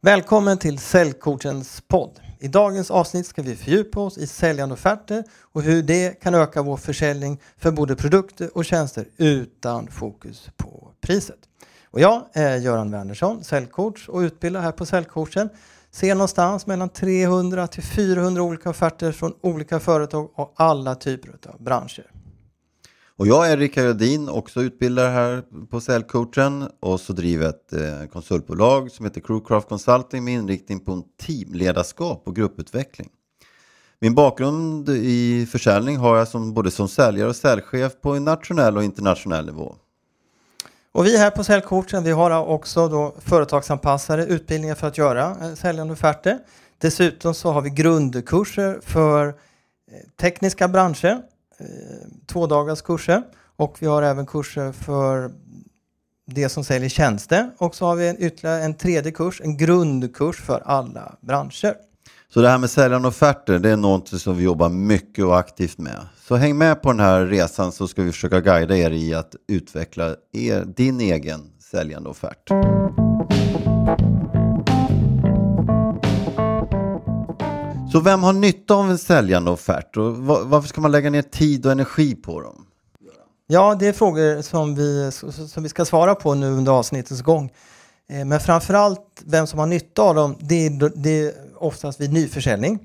Välkommen till Säljcoachens podd. I dagens avsnitt ska vi fördjupa oss i säljande offerter och hur det kan öka vår försäljning för både produkter och tjänster utan fokus på priset. Och jag är Göran Wernersson, säljcoach och utbildar här på Säljcoachen. Ser någonstans mellan 300 till 400 olika offerter från olika företag och alla typer av branscher. Och jag är Rickard Rödin, också utbildare här på Säljcoachen och så driver ett eh, konsultbolag som heter Crewcraft Consulting med inriktning på teamledarskap och grupputveckling. Min bakgrund i försäljning har jag som, både som säljare och säljchef på en nationell och internationell nivå. Och vi här på Säljcoachen vi har också då företagsanpassade utbildningar för att göra eh, säljande offerter. Dessutom så har vi grundkurser för eh, tekniska branscher Eh, två dagars kurser och vi har även kurser för det som säljer tjänster och så har vi en, ytterligare en tredje kurs, en grundkurs för alla branscher. Så det här med säljande offerter, det är något som vi jobbar mycket och aktivt med. Så häng med på den här resan så ska vi försöka guida er i att utveckla er, din egen säljande offert. Så vem har nytta av en säljande offert och varför ska man lägga ner tid och energi på dem? Ja, det är frågor som vi, som vi ska svara på nu under avsnittets gång. Eh, men framförallt vem som har nytta av dem, det är, det är oftast vid nyförsäljning.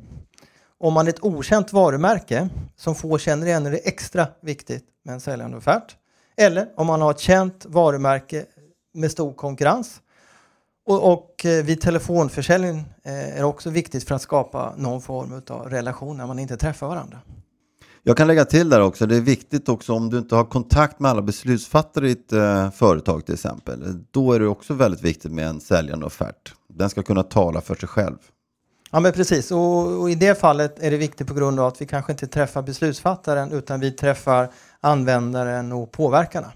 Om man är ett okänt varumärke som få känner igen är det extra viktigt med en säljande offert. Eller om man har ett känt varumärke med stor konkurrens och, och eh, vid telefonförsäljning eh, är det också viktigt för att skapa någon form av relation när man inte träffar varandra. Jag kan lägga till där också, det är viktigt också om du inte har kontakt med alla beslutsfattare i ett eh, företag till exempel. Då är det också väldigt viktigt med en säljande offert. Den ska kunna tala för sig själv. Ja men precis och, och, i det fallet är det viktigt på grund av att vi kanske inte träffar beslutsfattaren utan vi träffar användaren och påverkarna.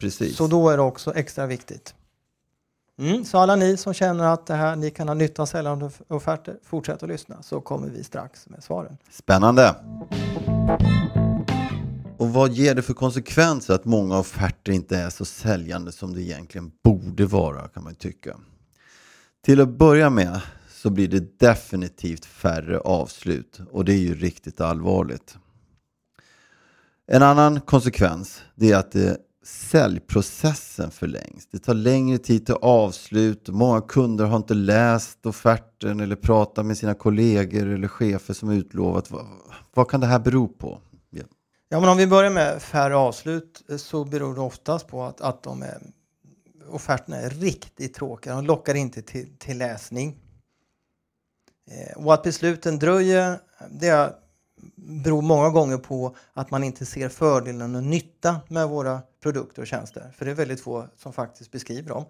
Precis. Så då är det också extra viktigt. Mm, så alla ni som känner att det här, ni kan ha nytta av säljande offerter, fortsätt att lyssna så kommer vi strax med svaren. Spännande! Och vad ger det för konsekvenser att många offerter inte är så säljande som det egentligen borde vara kan man tycka. Till att börja med så blir det definitivt färre avslut och det är ju riktigt allvarligt. En annan konsekvens det är att det säljprocessen förlängs. Det tar längre tid till avslut. Många kunder har inte läst offerten eller pratat med sina kollegor eller chefer som utlovat. Vad, vad kan det här bero på? Yeah. Ja, men om vi börjar med färre avslut eh, så beror det oftast på att, att de är, offerterna är riktigt tråkiga. De lockar inte till, till läsning. Eh, och att besluten dröjer, det är beror många gånger på att man inte ser fördelen och nytta med våra produkter och tjänster. För det är väldigt få som faktiskt beskriver dem.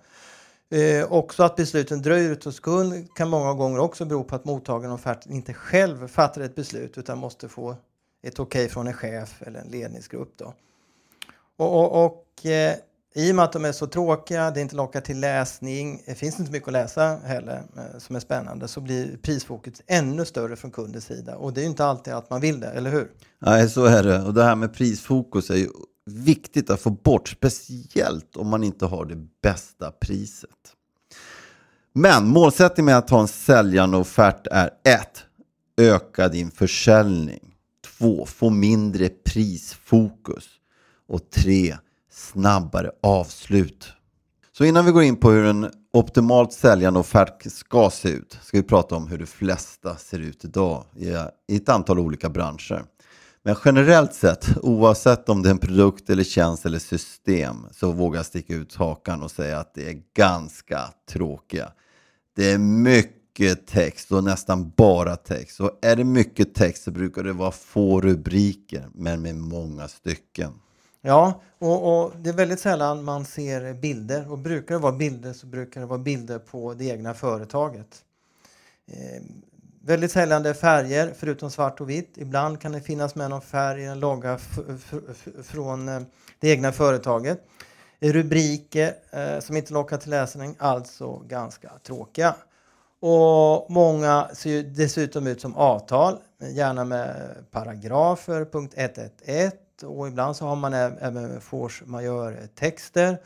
Eh, också att besluten dröjer ut hos kund kan många gånger också bero på att mottagaren av offerten inte själv fattar ett beslut utan måste få ett okej okay från en chef eller en ledningsgrupp. Då. Och, och, och eh, i och med att de är så tråkiga, det inte lockar till läsning, det finns inte mycket att läsa heller eh, som är spännande, så blir prisfokus ännu större från kundens sida. Och det är ju inte alltid att man vill det, eller hur? Nej, så är det. Och det här med prisfokus är ju viktigt att få bort, speciellt om man inte har det bästa priset. Men målsättningen med att ha en säljande offert är 1. Öka din försäljning. 2. Få mindre prisfokus. Och 3 snabbare avslut. Så innan vi går in på hur en optimalt säljande offert ska se ut ska vi prata om hur de flesta ser ut idag i ett antal olika branscher. Men generellt sett, oavsett om det är en produkt eller tjänst eller system, så vågar jag sticka ut hakan och säga att det är ganska tråkiga. Det är mycket text och nästan bara text. Och är det mycket text så brukar det vara få rubriker, men med många stycken. Ja, och, och, det är väldigt sällan man ser bilder. Och brukar det vara bilder så brukar det vara bilder på det egna företaget. Eh, väldigt sällan det är färger, förutom svart och vitt. Ibland kan det finnas med någon färg i en logga från eh, det egna företaget. Rubriker eh, som inte lockar till läsning, alltså ganska tråkiga. Och många ser dessutom ut som avtal, gärna med paragrafer, punkt 111 och ibland så har man även force majeure-texter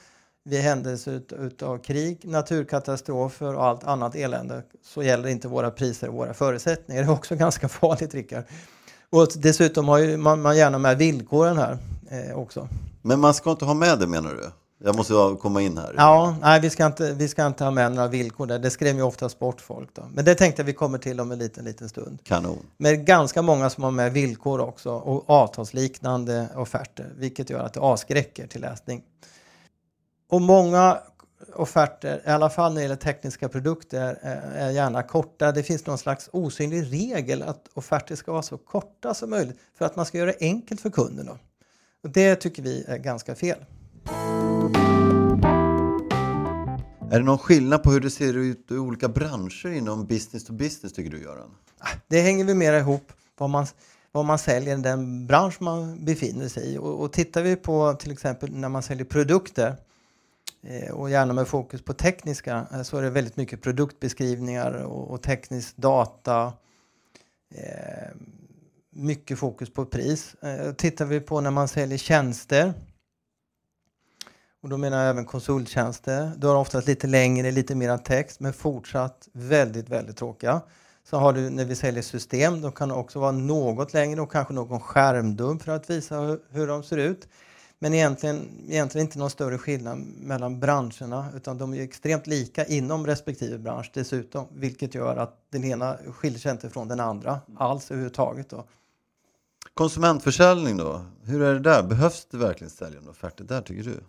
vid händelse av krig, naturkatastrofer och allt annat elände så gäller inte våra priser och våra förutsättningar. Det är också ganska farligt, Rickard. Och dessutom har man, man gärna med villkoren här eh, också. Men man ska inte ha med det menar du? Jag måste komma in här. Ja, nej, vi ska inte, vi ska inte ha med några villkor där. Det skrev ju oftast bort folk. Då. Men det tänkte jag vi kommer till om en liten, liten stund. Kanon. Men ganska många som har med villkor också och avtalsliknande offerter, vilket gör att det avskräcker till läsning. Och många offerter, i alla fall när det gäller tekniska produkter, är gärna korta. Det finns någon slags osynlig regel att offerter ska vara så korta som möjligt för att man ska göra det enkelt för kunden. Då. Och det tycker vi är ganska fel. Är det någon skillnad på hur det ser ut i olika branscher inom business to business tycker du Göran? Ah, det hänger väl mer ihop vad man, vad man säljer i den bransch man befinner sig i. Och, och tittar vi på till exempel när man säljer produkter eh, och gärna med fokus på tekniska eh, så är det väldigt mycket produktbeskrivningar och, och teknisk data. Eh, mycket fokus på pris. Eh, tittar vi på när man säljer tjänster och då menar jag även konsulttjänster. Du har oftast lite längre, lite mer text, men fortsatt väldigt, väldigt tråkiga. Så har du när vi säljer system, då kan det också vara något längre och kanske någon skärmdump för att visa hur, hur de ser ut. Men egentligen, egentligen inte någon större skillnad mellan branscherna utan de är extremt lika inom respektive bransch dessutom. Vilket gör att den ena skiljer sig inte från den andra alls överhuvudtaget. Då. Konsumentförsäljning då? Hur är det där? Behövs det verkligen säljande offerter där tycker du?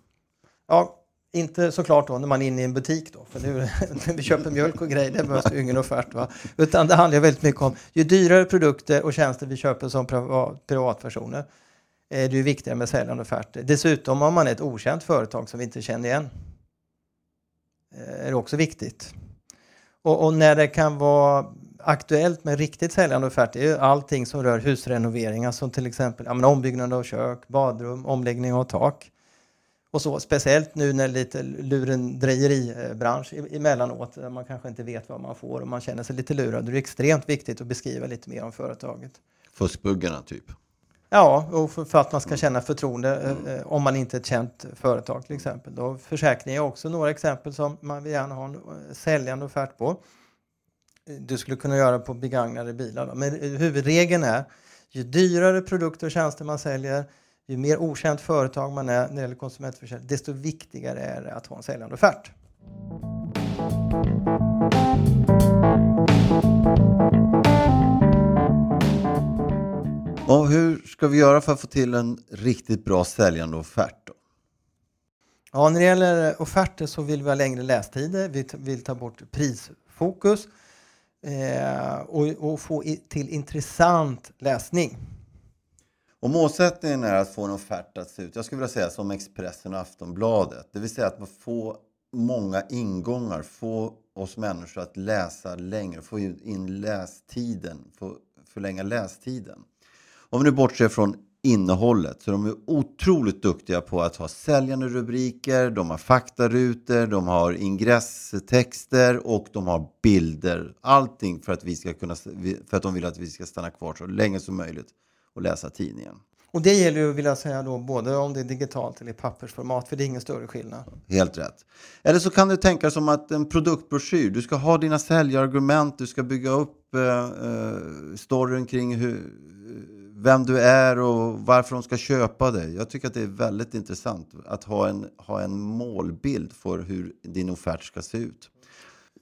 Ja, inte såklart då när man är inne i en butik då, för nu när vi köper mjölk och grejer, det behövs ju ingen offert. Va? Utan det handlar väldigt mycket om, ju dyrare produkter och tjänster vi köper som privatpersoner, eh, är det ju viktigare med säljande offerter. Dessutom om man är ett okänt företag som vi inte känner igen, eh, är det också viktigt. Och, och när det kan vara aktuellt med riktigt säljande offerter är ju allting som rör husrenoveringar som till exempel ja, ombyggnad av kök, badrum, omläggning av tak. Och så, speciellt nu när lite lurendrejeribransch emellanåt, där man kanske inte vet vad man får och man känner sig lite lurad. Då är det extremt viktigt att beskriva lite mer om företaget. Fuskbuggarna typ? Ja, och för, att man ska känna förtroende mm. eh, om man inte är ett känt företag till exempel. Då försäkring är också några exempel som man vill gärna ha en eh, säljande offert på. Du skulle kunna göra på begagnade bilar. Då. Men huvudregeln är ju dyrare produkter och tjänster man säljer, ju mer okänt företag man är när det gäller konsumentförsäljning, desto viktigare är det att ha en säljande offert. Och hur ska vi göra för att få till en riktigt bra säljande offert? Då? Ja, när det gäller offerter så vill vi ha längre lästider, vi vill ta bort prisfokus eh, och, och, få i, till intressant läsning. Och målsättningen är att få en offert att se ut, jag skulle vilja säga som Expressen och Aftonbladet. Det vill säga att man får många ingångar, få oss människor att läsa längre, få in lästiden, få förlänga lästiden. Om vi nu bortser från innehållet så de är otroligt duktiga på att ha säljande rubriker, de har faktarutor, de har ingresstexter och de har bilder. Allting för att, vi ska kunna, för att de vill att vi ska stanna kvar så länge som möjligt och läsa tidningen. Och det gäller ju, vill jag säga då, både om det är digitalt eller i pappersformat, för det är ingen större skillnad. Helt rätt. Eller så kan du tänka som att en produktbroschyr, du ska ha dina säljargument, du ska bygga upp eh, eh storyn kring hur, vem du är och varför de ska köpa dig. Jag tycker att det är väldigt intressant att ha en, ha en målbild för hur din offert ska se ut.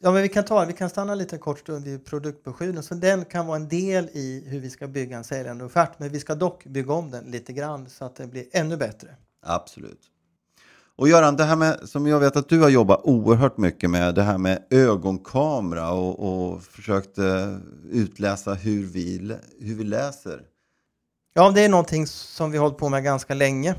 Ja, men vi kan ta vi kan stanna lite kort stund vid produktbroschyren. Så den kan vara en del i hur vi ska bygga en säljande offert. Men vi ska dock bygga om den lite grann så att den blir ännu bättre. Absolut. Och Göran, det här med, som jag vet att du har jobbat oerhört mycket med, det här med ögonkamera och, och försökt utläsa hur vi, hur vi läser. Ja, det är någonting som vi har hållit på med ganska länge.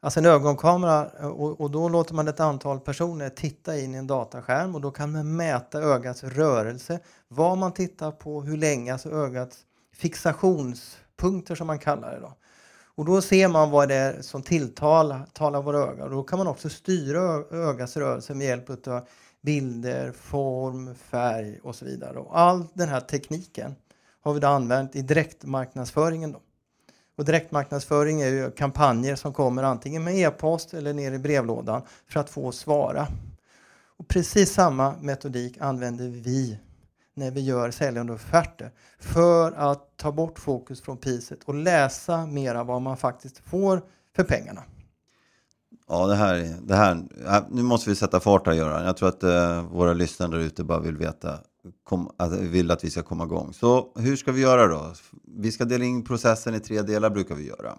Alltså en ögonkamera och, och, då låter man ett antal personer titta in i en dataskärm och då kan man mäta ögats rörelse, vad man tittar på, hur länge, alltså ögats fixationspunkter som man kallar det. Då. Och då ser man vad det är som tilltalar våra ögon och då kan man också styra ögats rörelse med hjälp av bilder, form, färg och så vidare. Och all den här tekniken har vi då använt i direktmarknadsföringen. Då. Och direktmarknadsföring är ju kampanjer som kommer antingen med e-post eller ner i brevlådan för att få svara. Och precis samma metodik använder vi när vi gör säljande offerter för att ta bort fokus från priset och läsa mera vad man faktiskt får för pengarna. Ja, det här, det här, nu måste vi sätta fart här Göran. Jag tror att eh, våra lyssnare där ute bara vill veta, kom, att, vill att vi ska komma igång. Så hur ska vi göra då? Vi ska dela in processen i tre delar brukar vi göra.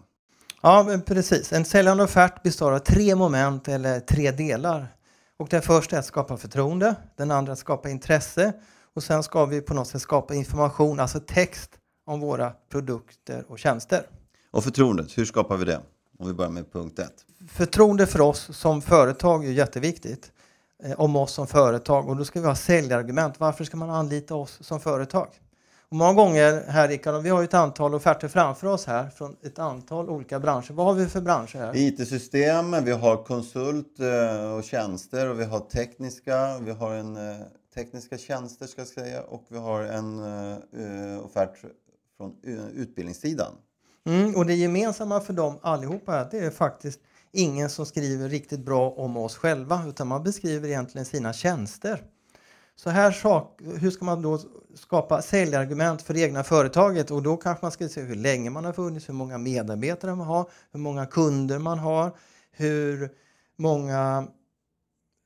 Ja, precis. En säljande offert består av tre moment eller tre delar. Och den första är att skapa förtroende, den andra att skapa intresse och sen ska vi på något sätt skapa information, alltså text om våra produkter och tjänster. Och förtroendet, hur skapar vi det? Om vi börjar med punkt ett. Förtroende för oss som företag är jätteviktigt. Eh, om oss som företag och då ska vi ha säljargument. Varför ska man anlita oss som företag? Och många gånger här Rickard, vi har ju ett antal offerter framför oss här från ett antal olika branscher. Vad har vi för branscher här? IT-system, vi har konsult eh, och tjänster och vi har tekniska, vi har en eh, tekniska tjänster ska jag säga och vi har en offert från utbildningssidan. Mm, och det gemensamma för dem allihopa det är faktiskt ingen som skriver riktigt bra om oss själva utan man beskriver egentligen sina tjänster. Så här sak, hur ska man då skapa säljargument för det egna företaget? Och då kanske man ska se hur länge man har funnits, hur många medarbetare man har, hur många kunder man har, hur många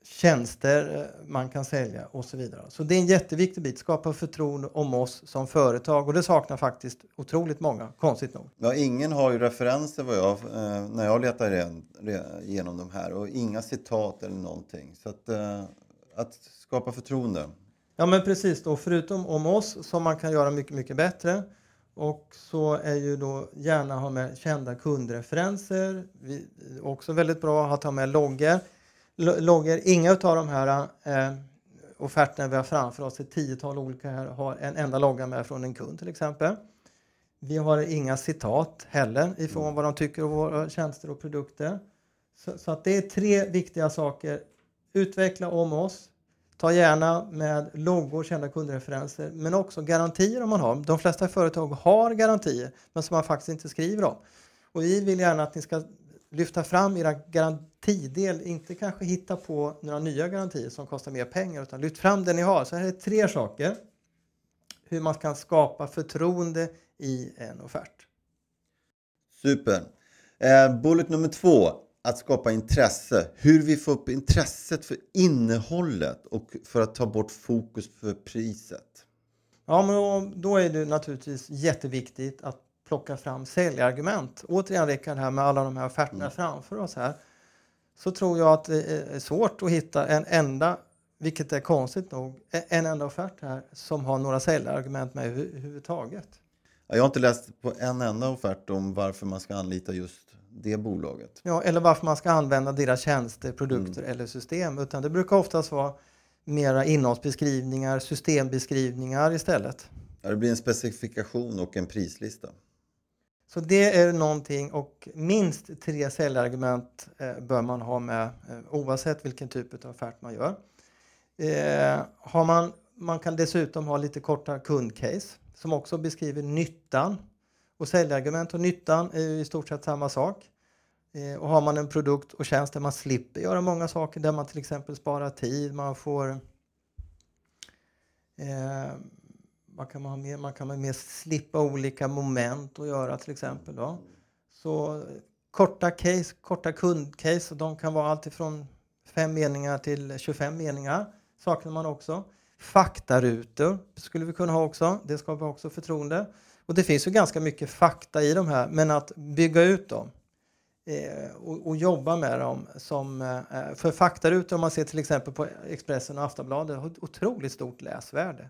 tjänster eh, man kan sälja och så vidare. Så det är en jätteviktig bit, skapa förtroende om oss som företag och det saknar faktiskt otroligt många, konstigt nog. Ja, ingen har ju referenser vad jag, eh, när jag letar igenom de här och inga citat eller någonting. Så att, eh, att skapa förtroende. Ja men precis då, förutom om oss som man kan göra mycket, mycket bättre och så är ju då gärna ha med kända kundreferenser. Vi, också väldigt bra att ha med loggor loggor. Inga av de här eh, offerterna vi har framför oss, ett tiotal olika här, har en enda logga med från en kund till exempel. Vi har inga citat heller ifrån mm. vad de tycker om våra tjänster och produkter. Så, så, att det är tre viktiga saker. Utveckla om oss. Ta gärna med loggor, kända kundreferenser, men också garantier om man har. De flesta företag har garantier, men som man faktiskt inte skriver om. Och vi vill gärna att ni ska lyfta fram era garantidel, inte kanske hitta på några nya garantier som kostar mer pengar, utan lyft fram det ni har. Så här är tre saker hur man kan skapa förtroende i en offert. Super. Eh, bullet nummer två, att skapa intresse. Hur vi får upp intresset för innehållet och för att ta bort fokus för priset. Ja, men då, då är det naturligtvis jätteviktigt att plocka fram säljargument. Återigen Rickard, här med alla de här offerterna mm. framför oss här. Så tror jag att det är svårt att hitta en enda, vilket är konstigt nog, en enda offert här som har några säljargument med överhuvudtaget. Jag har inte läst på en enda offert om varför man ska anlita just det bolaget. Ja, eller varför man ska använda deras tjänster, produkter mm. eller system. Utan det brukar oftast vara mera innehållsbeskrivningar, systembeskrivningar istället. Det blir en specifikation och en prislista. Så det är någonting och minst tre säljargument eh, bör man ha med eh, oavsett vilken typ av affär man gör. Eh, har man, man kan dessutom ha lite korta kundcase som också beskriver nyttan. Och säljargument och nyttan är ju i stort sett samma sak. Och har man en produkt och tjänst där man slipper göra många saker, där man till exempel sparar tid, man får eh, vad kan man ha mer? Man kan mer slippa olika moment att göra till exempel. Då. Så korta case, korta kundcase, de kan vara alltifrån fem meningar till 25 meningar. Saknar man också. Faktarutor skulle vi kunna ha också. Det skapar också förtroende. Och det finns ju ganska mycket fakta i de här, men att bygga ut dem eh, och, och, jobba med dem som... Eh, för faktarutor, om man ser till exempel på Expressen och Aftonbladet, har ett otroligt stort läsvärde.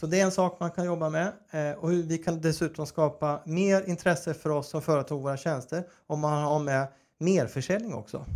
Så det är en sak man kan jobba med. Eh, och vi kan dessutom skapa mer intresse för oss som företag våra tjänster om man har med merförsäljning också.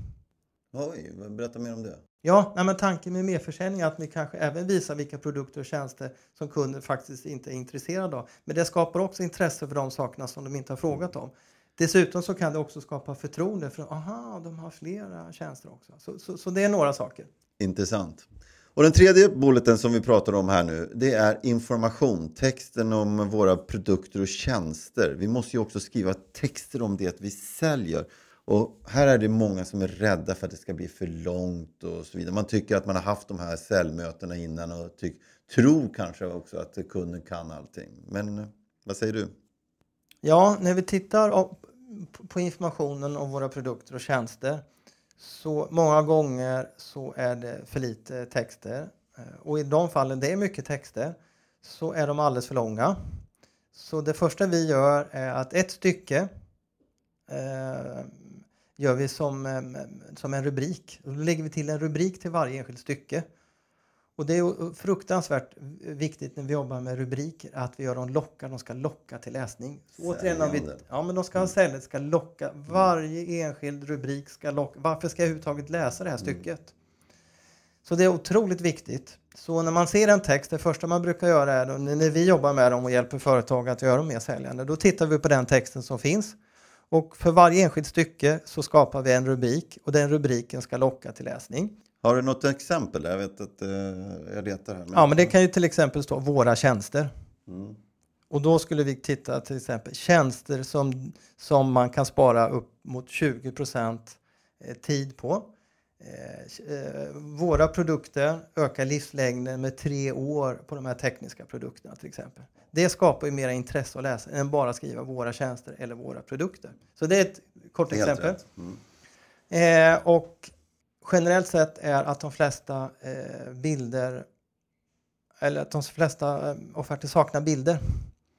Oj, berätta mer om det. Ja, nej, men tanken med merförsäljning är att vi kanske även visar vilka produkter och tjänster som kunden faktiskt inte är intresserad av. Men det skapar också intresse för de sakerna som de inte har frågat om. Dessutom så kan det också skapa förtroende för aha, de har flera tjänster också. Så, så, så det är några saker. Intressant. Och den tredje bulleten som vi pratar om här nu, det är information. Texten om våra produkter och tjänster. Vi måste ju också skriva texter om det vi säljer. Och här är det många som är rädda för att det ska bli för långt och så vidare. Man tycker att man har haft de här säljmötena innan och tyck, tror kanske också att kunden kan allting. Men eh, vad säger du? Ja, när vi tittar på informationen om våra produkter och tjänster så många gånger så är det för lite texter. Eh, och i de fallen det är mycket texter så är de alldeles för långa. Så det första vi gör är att ett stycke eh, gör vi som, eh, som en rubrik. Då lägger vi till en rubrik till varje enskilt stycke. Och det är fruktansvärt viktigt när vi jobbar med rubriker att vi gör dem locka, de ska locka till läsning. återigen, vi, ja, men de ska ha säljet, ska locka. Varje enskild rubrik ska locka. Varför ska jag överhuvudtaget läsa det här mm. stycket? Så det är otroligt viktigt. Så när man ser en text, det första man brukar göra är då, när vi jobbar med dem och hjälper företag att göra dem mer säljande, då tittar vi på den texten som finns. Och för varje enskilt stycke så skapar vi en rubrik och den rubriken ska locka till läsning. Har du något exempel? Jag vet att eh, jag letar här. Men... Ja, men det kan ju till exempel stå våra tjänster. Mm. Och då skulle vi titta till exempel tjänster som, som man kan spara upp mot 20 eh, tid på. Eh, eh, våra produkter ökar livslängden med tre år på de här tekniska produkterna till exempel. Det skapar ju mera intresse att läsa än bara skriva våra tjänster eller våra produkter. Så det är ett kort Helt exempel. Mm. Eh, och generellt sett är att de flesta eh, bilder eller att de flesta eh, offerter saknar bilder.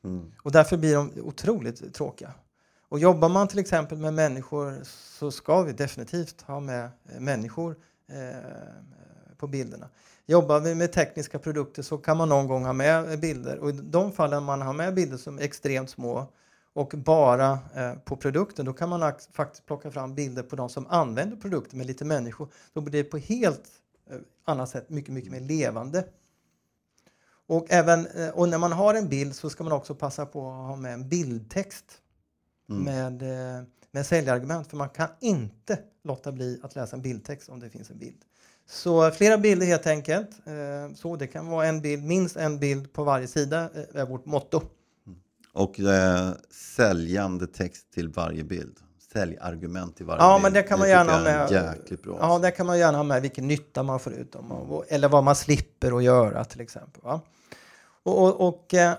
Mm. Och därför blir de otroligt tråkiga. Och jobbar man till exempel med människor så ska vi definitivt ha med eh, människor eh, på bilderna. Jobbar vi med tekniska produkter så kan man någon gång ha med bilder och i de fallen man har med bilder som är extremt små och bara eh, på produkten, då kan man faktiskt plocka fram bilder på de som använder produkten med lite människor. Då blir det på helt eh, annat sätt mycket, mycket mer levande. Och, även, eh, och när man har en bild så ska man också passa på att ha med en bildtext mm. med, eh, med säljargument, för man kan inte låta bli att läsa en bildtext om det finns en bild. Så flera bilder helt enkelt. Eh, så det kan vara en bild, minst en bild på varje sida eh, är vårt motto. Och eh, säljande text till varje bild. Säljargument till varje ja, bild. Men det kan man gärna ha med. Jäkligt bra. Ja, det kan man gärna ha med vilken nytta man får ut dem eller vad man slipper att göra till exempel. Va? Och, och, och eh,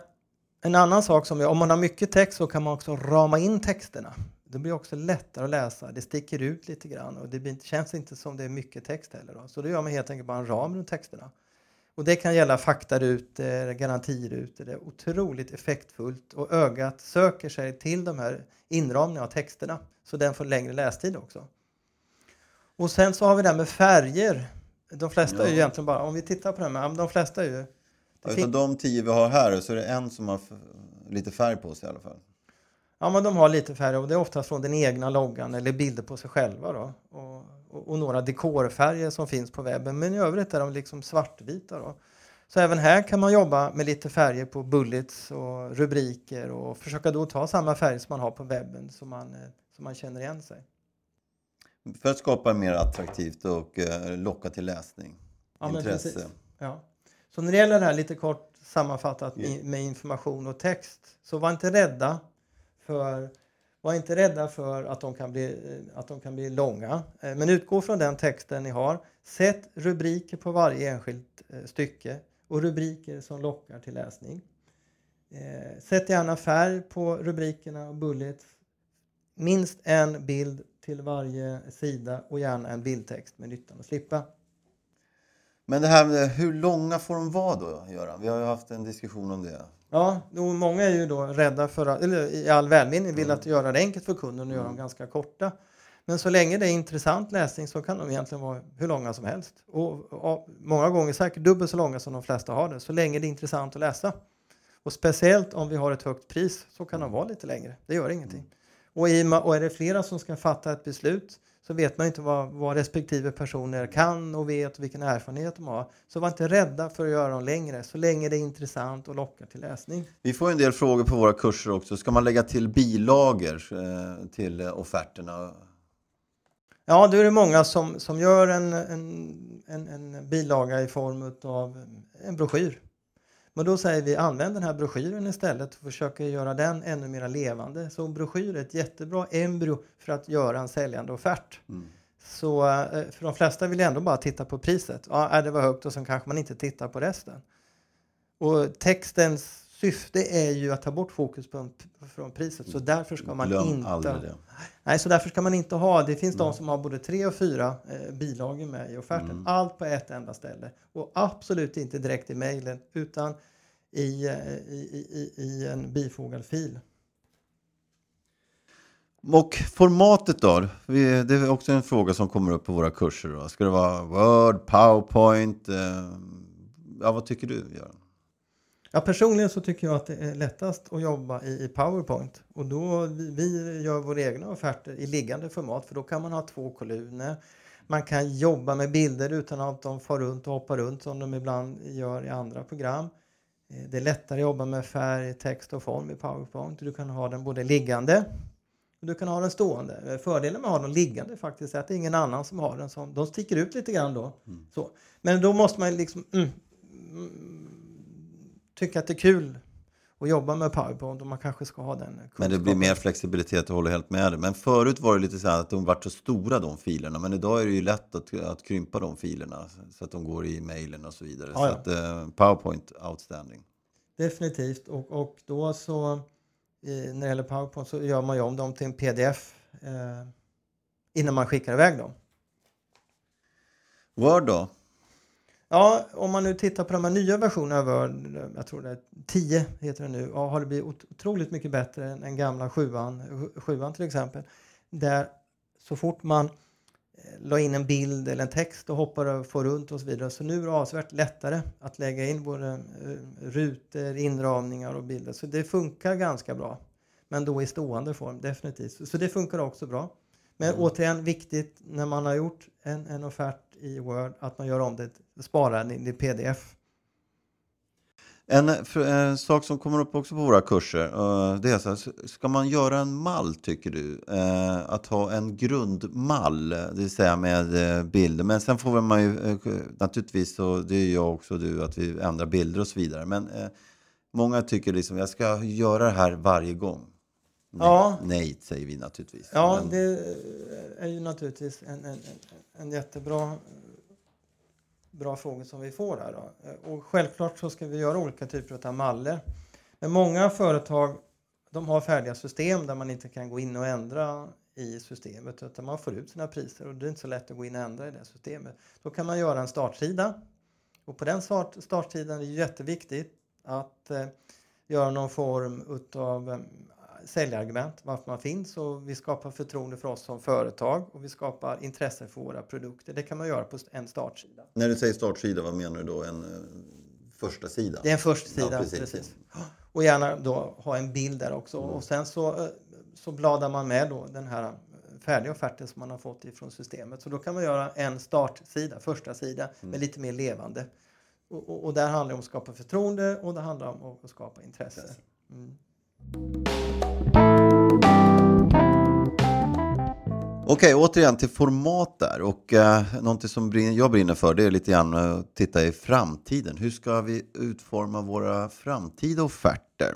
en annan sak som är, om man har mycket text så kan man också rama in texterna. Det blir också lättare att läsa. Det sticker ut lite grann och det känns inte som det är mycket text heller. Då. Så då gör man helt enkelt bara en ram runt texterna. Och det kan gälla faktarutor, garantirutor. Det är otroligt effektfullt och ögat söker sig till de här inramningarna av texterna så den får längre lästid också. Och sen så har vi det här med färger. De flesta ja. är ju egentligen bara, om vi tittar på det här, de flesta är ju... Ja, utav de tio vi har här så är det en som har lite färg på sig i alla fall. Ja, men de har lite färg och det är oftast från den egna loggan eller bilder på sig själva. Då. Och, och, och några dekorfärger som finns på webben, men i övrigt är de liksom svartvita. Då. Så även här kan man jobba med lite färger på bullets och rubriker och försöka då ta samma färg som man har på webben så man, eh, så man känner igen sig. För att skapa mer attraktivt och eh, locka till läsning, ja, intresse. Ja. Så när det gäller det här lite kort sammanfattat med information och text, så var inte rädda för var inte rädda för att de kan bli, eh, att de kan bli långa. Eh, men utgå från den texten ni har. Sätt rubriker på varje enskilt eh, stycke och rubriker som lockar till läsning. Sätt gärna färg på rubrikerna och bullets. Minst en bild till varje sida och gärna en bildtext med nyttan att slippa. Men det här med hur långa får de vara då, Göran? Vi har ju haft en diskussion om det. Ja, många är ju då rädda för att, eller i all välmening vill mm. att göra det enkelt för kunden och göra dem mm. ganska korta. Men så länge det är intressant läsning så kan de egentligen vara hur långa som helst. Och, och, många gånger säkert dubbelt så långa som de flesta har det, så länge det är intressant att läsa. Och speciellt om vi har ett högt pris så kan de vara lite längre. Det gör ingenting. Mm. Och, i, och är det flera som ska fatta ett beslut så vet man inte vad, vad respektive personer kan och vet och vilken erfarenhet de har. Så var inte rädda för att göra dem längre, så länge det är intressant och lockar till läsning. Vi får en del frågor på våra kurser också. Ska man lägga till bilagor eh, till offerterna? Ja, då är det många som, som gör en, en, en, en bilaga i form av en broschyr. Men då säger vi använd den här broschyren istället och försöka göra den ännu mer levande. Så en broschyr är ett jättebra embryo för att göra en säljande offert. Mm. Så eh, för de flesta vill ändå bara titta på priset. Ja, det var högt och sen kanske man inte tittar på resten. Och textens syfte är ju att ta bort fokus på, från priset. Så därför ska man Glöm inte... Nej, så därför ska man inte ha... Det finns mm. de som har både tre och fyra eh, bilagor med i offerten. Mm. Allt på ett enda ställe. Och absolut inte direkt i mejlen utan i, eh, i, i, i en bifogad fil. Och formatet då? Det är också en fråga som kommer upp på våra kurser. Då. Ska det vara Word, PowerPoint? Eh, ja, vad tycker du, Göran? Ja, personligen så tycker jag att det är lättast att jobba i, i PowerPoint. Och då vi, vi gör våra egna offerter i liggande format för då kan man ha två kolumner. Man kan jobba med bilder utan att de far runt och hoppar runt som de ibland gör i andra program. Eh, det är lättare att jobba med färg, text och form i PowerPoint. Du kan ha den både liggande och du kan ha den stående. Eh, fördelen med att ha den liggande faktiskt är att det är ingen annan som har den. Som, de sticker ut lite grann då. Mm. Så. Men då måste man liksom mm, mm, tycka att det är kul att jobba med PowerPoint och man kanske ska ha den kunskapen. Men det blir mer flexibilitet, och håller helt med dig. Men förut var det lite så att de var så stora de filerna. Men idag är det ju lätt att, att krympa de filerna så att de går i mejlen och så vidare. Ja, så att eh, PowerPoint, outstanding. Definitivt. Och, och då så eh, när det gäller PowerPoint så gör man ju om dem till en pdf eh, innan man skickar iväg dem. Word då? Ja, om man nu tittar på de här nya versionerna av Word, jag tror det är 10 heter det nu, ja, har det blivit otroligt mycket bättre än den gamla sjuan, sjuan till exempel. Där så fort man eh, la in en bild eller en text och hoppar och får runt och så vidare. Så nu är det avsevärt lättare att lägga in både eh, rutor, inramningar och bilder. Så det funkar ganska bra. Men då i stående form, definitivt. Så det funkar också bra. Men mm. återigen viktigt när man har gjort en, en offert i Word att man gör om det, sparar den i pdf. En, en, eh, sak som kommer upp också på våra kurser, eh, det är så här, ska man göra en mall tycker du? Eh, att ha en grundmall, det vill säga med bilder. Men sen får man ju naturligtvis, så, det är jag också du, att vi ändrar bilder och så vidare. Men många tycker liksom, jag ska göra det här varje gång. Nej, ja. nej säger vi naturligtvis. Ja, Men... det är ju naturligtvis en, en, en jättebra bra fråga som vi får här. Då. Och självklart så ska vi göra olika typer av mallar. Men många företag de har färdiga system där man inte kan gå in och ändra i systemet utan man får ut sina priser och det är inte så lätt att gå in och ändra i det systemet. Då kan man göra en startsida och på den start, startsidan är det jätteviktigt att eh, göra någon form utav eh, säljargument, varför man finns och vi skapar förtroende för oss som företag och vi skapar intresse för våra produkter. Det kan man göra på en startsida. När du säger startsida, vad menar du då? En uh, första sida? Det är en första sida, ja, precis. precis. Och gärna då ha en bild där också. Mm. Och sen så, uh, så bladar man med då den här färdiga offerten som man har fått ifrån systemet. Så då kan man göra en startsida, första sida, mm. med lite mer levande. Och, och, och, där handlar det om att skapa förtroende och det handlar om att skapa intresse. Mm. Okej, återigen till format där. Och eh, någonting som jag brinner för det är lite grann att titta i framtiden. Hur ska vi utforma våra framtida offerter?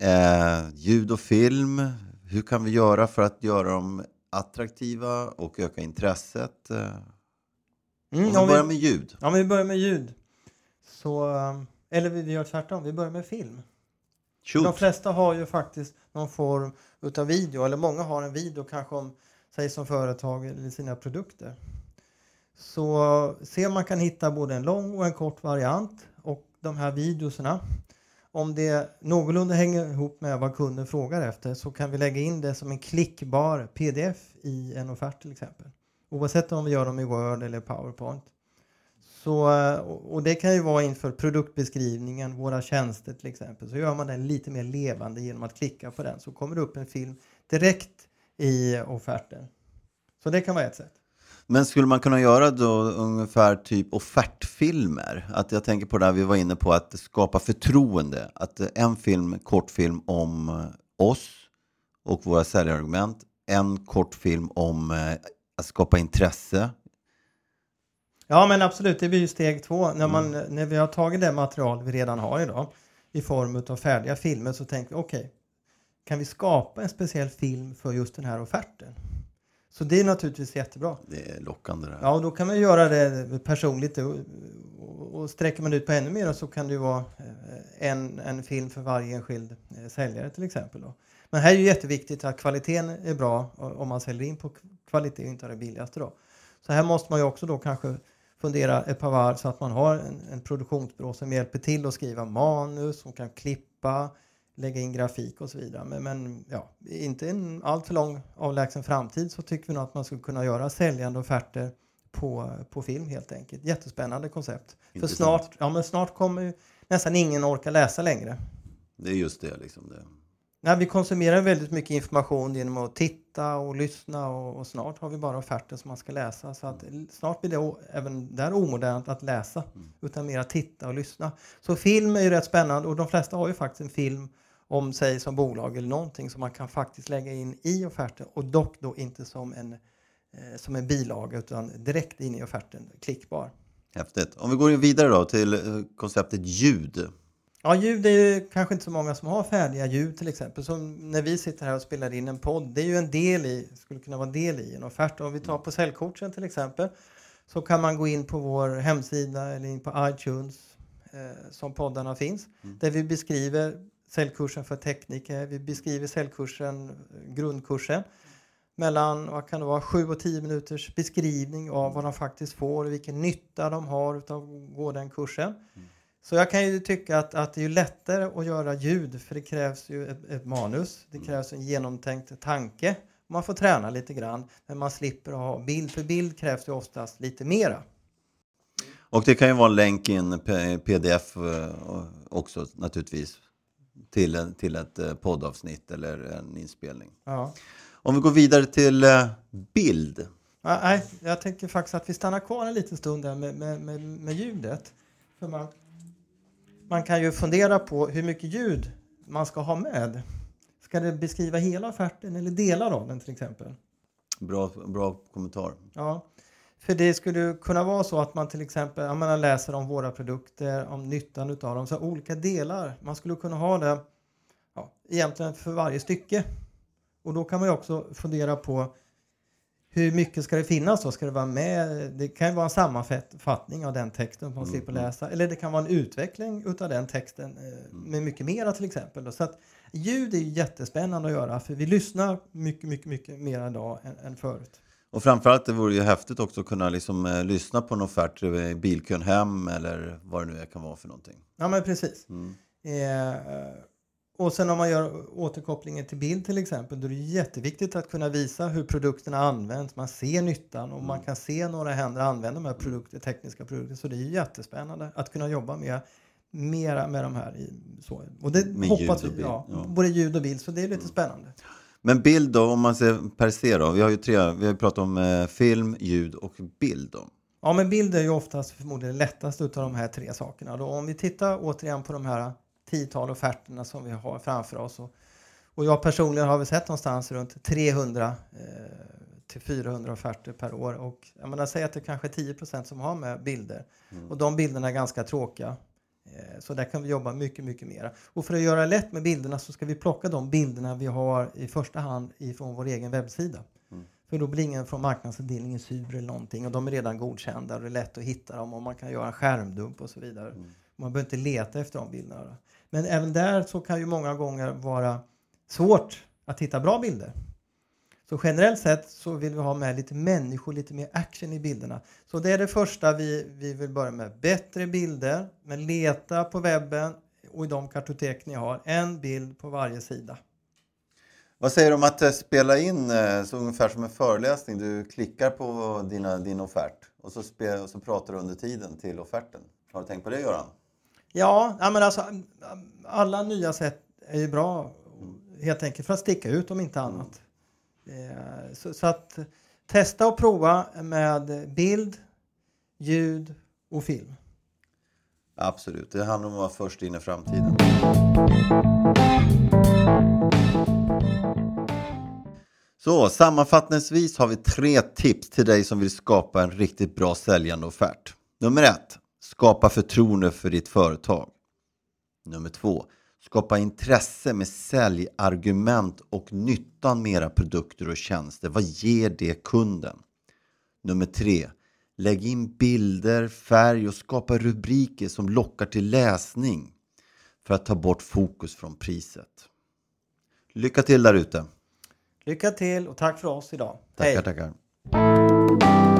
Eh, ljud och film. Hur kan vi göra för att göra dem attraktiva och öka intresset? Eh, mm, om vi börjar med ljud. Ja, om vi börjar med ljud. Så, eh, eller vi gör tvärtom, vi börjar med film. Shoot. De flesta har ju faktiskt någon form utav video, eller många har en video kanske om sig som företag eller sina produkter. Så se om man kan hitta både en lång och en kort variant och de här videorna. Om det någorlunda hänger ihop med vad kunden frågar efter så kan vi lägga in det som en klickbar pdf i en offert till exempel. Oavsett om vi gör dem i Word eller PowerPoint. Så, och det kan ju vara inför produktbeskrivningen, våra tjänster till exempel. Så gör man den lite mer levande genom att klicka på den så kommer det upp en film direkt i offerten. Så det kan vara ett sätt. Men skulle man kunna göra då ungefär typ offertfilmer? Att jag tänker på det här vi var inne på, att skapa förtroende. Att en film, kortfilm om oss och våra säljargument. En kortfilm om eh, att skapa intresse. Ja men absolut, det blir ju steg två. När, man, när vi har tagit det material vi redan har idag i form av färdiga filmer så tänker vi okej, okay, kan vi skapa en speciell film för just den här offerten? Så det är naturligtvis jättebra. Det är lockande. Det här. Ja, och då kan man göra det personligt och, och sträcker man ut på ännu mer så kan det ju vara eh, en, en film för varje enskild eh, säljare till exempel. Då. Men här är det jätteviktigt att kvaliteten är bra om man säljer in på kvalitet och inte det billigaste. Då. Så här måste man ju också då kanske fundera ett par varv så att man har en, en produktionsbyrå som hjälper till att skriva manus, som kan klippa, lägga in grafik och så vidare. Men, men ja, inte en alltför lång avlägsen framtid så tycker vi nog att man skulle kunna göra säljande offerter på, på film helt enkelt. Jättespännande koncept. För snart, ja, men snart kommer nästan ingen orka läsa längre. Det är just det. Liksom det. Nej, vi konsumerar väldigt mycket information genom att titta och lyssna och, och, snart har vi bara offerter som man ska läsa. Så att snart blir det även där omodernt att läsa mm. utan mer att titta och lyssna. Så film är ju rätt spännande och de flesta har ju faktiskt en film om sig som bolag eller någonting som man kan faktiskt lägga in i offerten och dock då inte som en, eh, som en bilaga utan direkt in i offerten, klickbar. Häftigt. Om vi går vidare då till eh, konceptet ljud. Ja, ljud är ju kanske inte så många som har färdiga ljud till exempel. Som när vi sitter här och spelar in en podd, det är ju en del i, skulle kunna vara del i en offert. Om vi tar på säljcoachen till exempel så kan man gå in på vår hemsida eller in på iTunes eh, som poddarna finns. Mm. Där vi beskriver säljkursen för tekniker. Vi beskriver säljkursen, grundkursen. Mellan vad kan det vara, 7 och 10 minuters beskrivning av vad de faktiskt får och vilken nytta de har av att gå den kursen. Mm. Så jag kan ju tycka att, att det är lättare att göra ljud för det krävs ju ett, ett manus. Det mm. krävs en genomtänkt tanke. Man får träna lite grann men man slipper ha bild. För bild krävs ju oftast lite mera. Och det kan ju vara en länk i en pdf eh, också naturligtvis till, en, till ett eh, poddavsnitt eller en inspelning. Ja. Om vi går vidare till eh, bild. Nej, jag tänker faktiskt att vi stannar kvar en liten stund där med, med, med, med ljudet. För man, man kan ju fundera på hur mycket ljud man ska ha med. Ska det beskriva hela offerten eller delar av den till exempel? Bra, bra kommentar. Ja, för det skulle kunna vara så att man till exempel ja, man läser om våra produkter, om nyttan av dem, så olika delar. Man skulle kunna ha det ja, egentligen för varje stycke. Och då kan man ju också fundera på hur mycket ska det finnas då? Ska det vara med? Det kan ju vara en sammanfattning av den texten som man mm. slipper läsa. Eller det kan vara en utveckling utav den texten eh, mm. med mycket mera till exempel. Så att ljud är jättespännande att göra för vi lyssnar mycket, mycket, mycket mer idag än, än förut. Och framförallt det vore ju häftigt också att kunna liksom, eh, lyssna på en offert i bilkön hem eller vad det nu kan vara för någonting. Ja men precis. Mm. Eh, och sen om man gör återkopplingen till bild till exempel, då är det jätteviktigt att kunna visa hur produkterna används. Man ser nyttan och mm. man kan se några händer använda de här produkter, tekniska produkter. Så det är jättespännande att kunna jobba med mera med de här. I, så. Och det med hoppas vi, ja, ja. både ljud och bild, så det är lite mm. spännande. Men bild då, om man ser per se då? Vi har ju tre, vi har pratat om eh, film, ljud och bild då. Ja, men bild är ju oftast förmodligen lättast av de här tre sakerna. Då om vi tittar återigen på de här tiotal offerterna som vi har framför oss. Och, och jag personligen har vi sett någonstans runt 300 eh, till 400 offerter per år. Och jag menar, säg att det kanske är 10% som har med bilder. Mm. Och de bilderna är ganska tråkiga. Eh, så där kan vi jobba mycket, mycket mer. Och för att göra det lätt med bilderna så ska vi plocka de bilderna vi har i första hand ifrån vår egen webbsida. Mm. För då blir ingen från marknadsavdelningen sur eller någonting och de är redan godkända och det är lätt att hitta dem och man kan göra en skärmdump och så vidare. Mm. Man behöver inte leta efter de bilderna. Men även där så kan ju många gånger vara svårt att hitta bra bilder. Så generellt sett så vill vi ha med lite människor, lite mer action i bilderna. Så det är det första vi, vi vill börja med. Bättre bilder, men leta på webben och i de kartotek ni har, en bild på varje sida. Vad säger du om att eh, spela in eh, så ungefär som en föreläsning? Du klickar på dina, din offert och så, spe, och så pratar du under tiden till offerten. Har du tänkt på det Göran? Ja, men alltså alla nya sätt är ju bra helt enkelt för att sticka ut om inte annat. Eh, så, så, att testa och prova med bild, ljud och film. Absolut, det handlar om att vara först in i framtiden. Så sammanfattningsvis har vi tre tips till dig som vill skapa en riktigt bra säljande offert. Nummer ett, skapa förtroende för ditt företag. Nummer två, skapa intresse med säljargument och nyttan med era produkter och tjänster. Vad ger det kunden? Nummer tre, lägg in bilder, färg och skapa rubriker som lockar till läsning för att ta bort fokus från priset. Lycka till där ute! Lycka till och tack för oss idag. Tackar, tackar.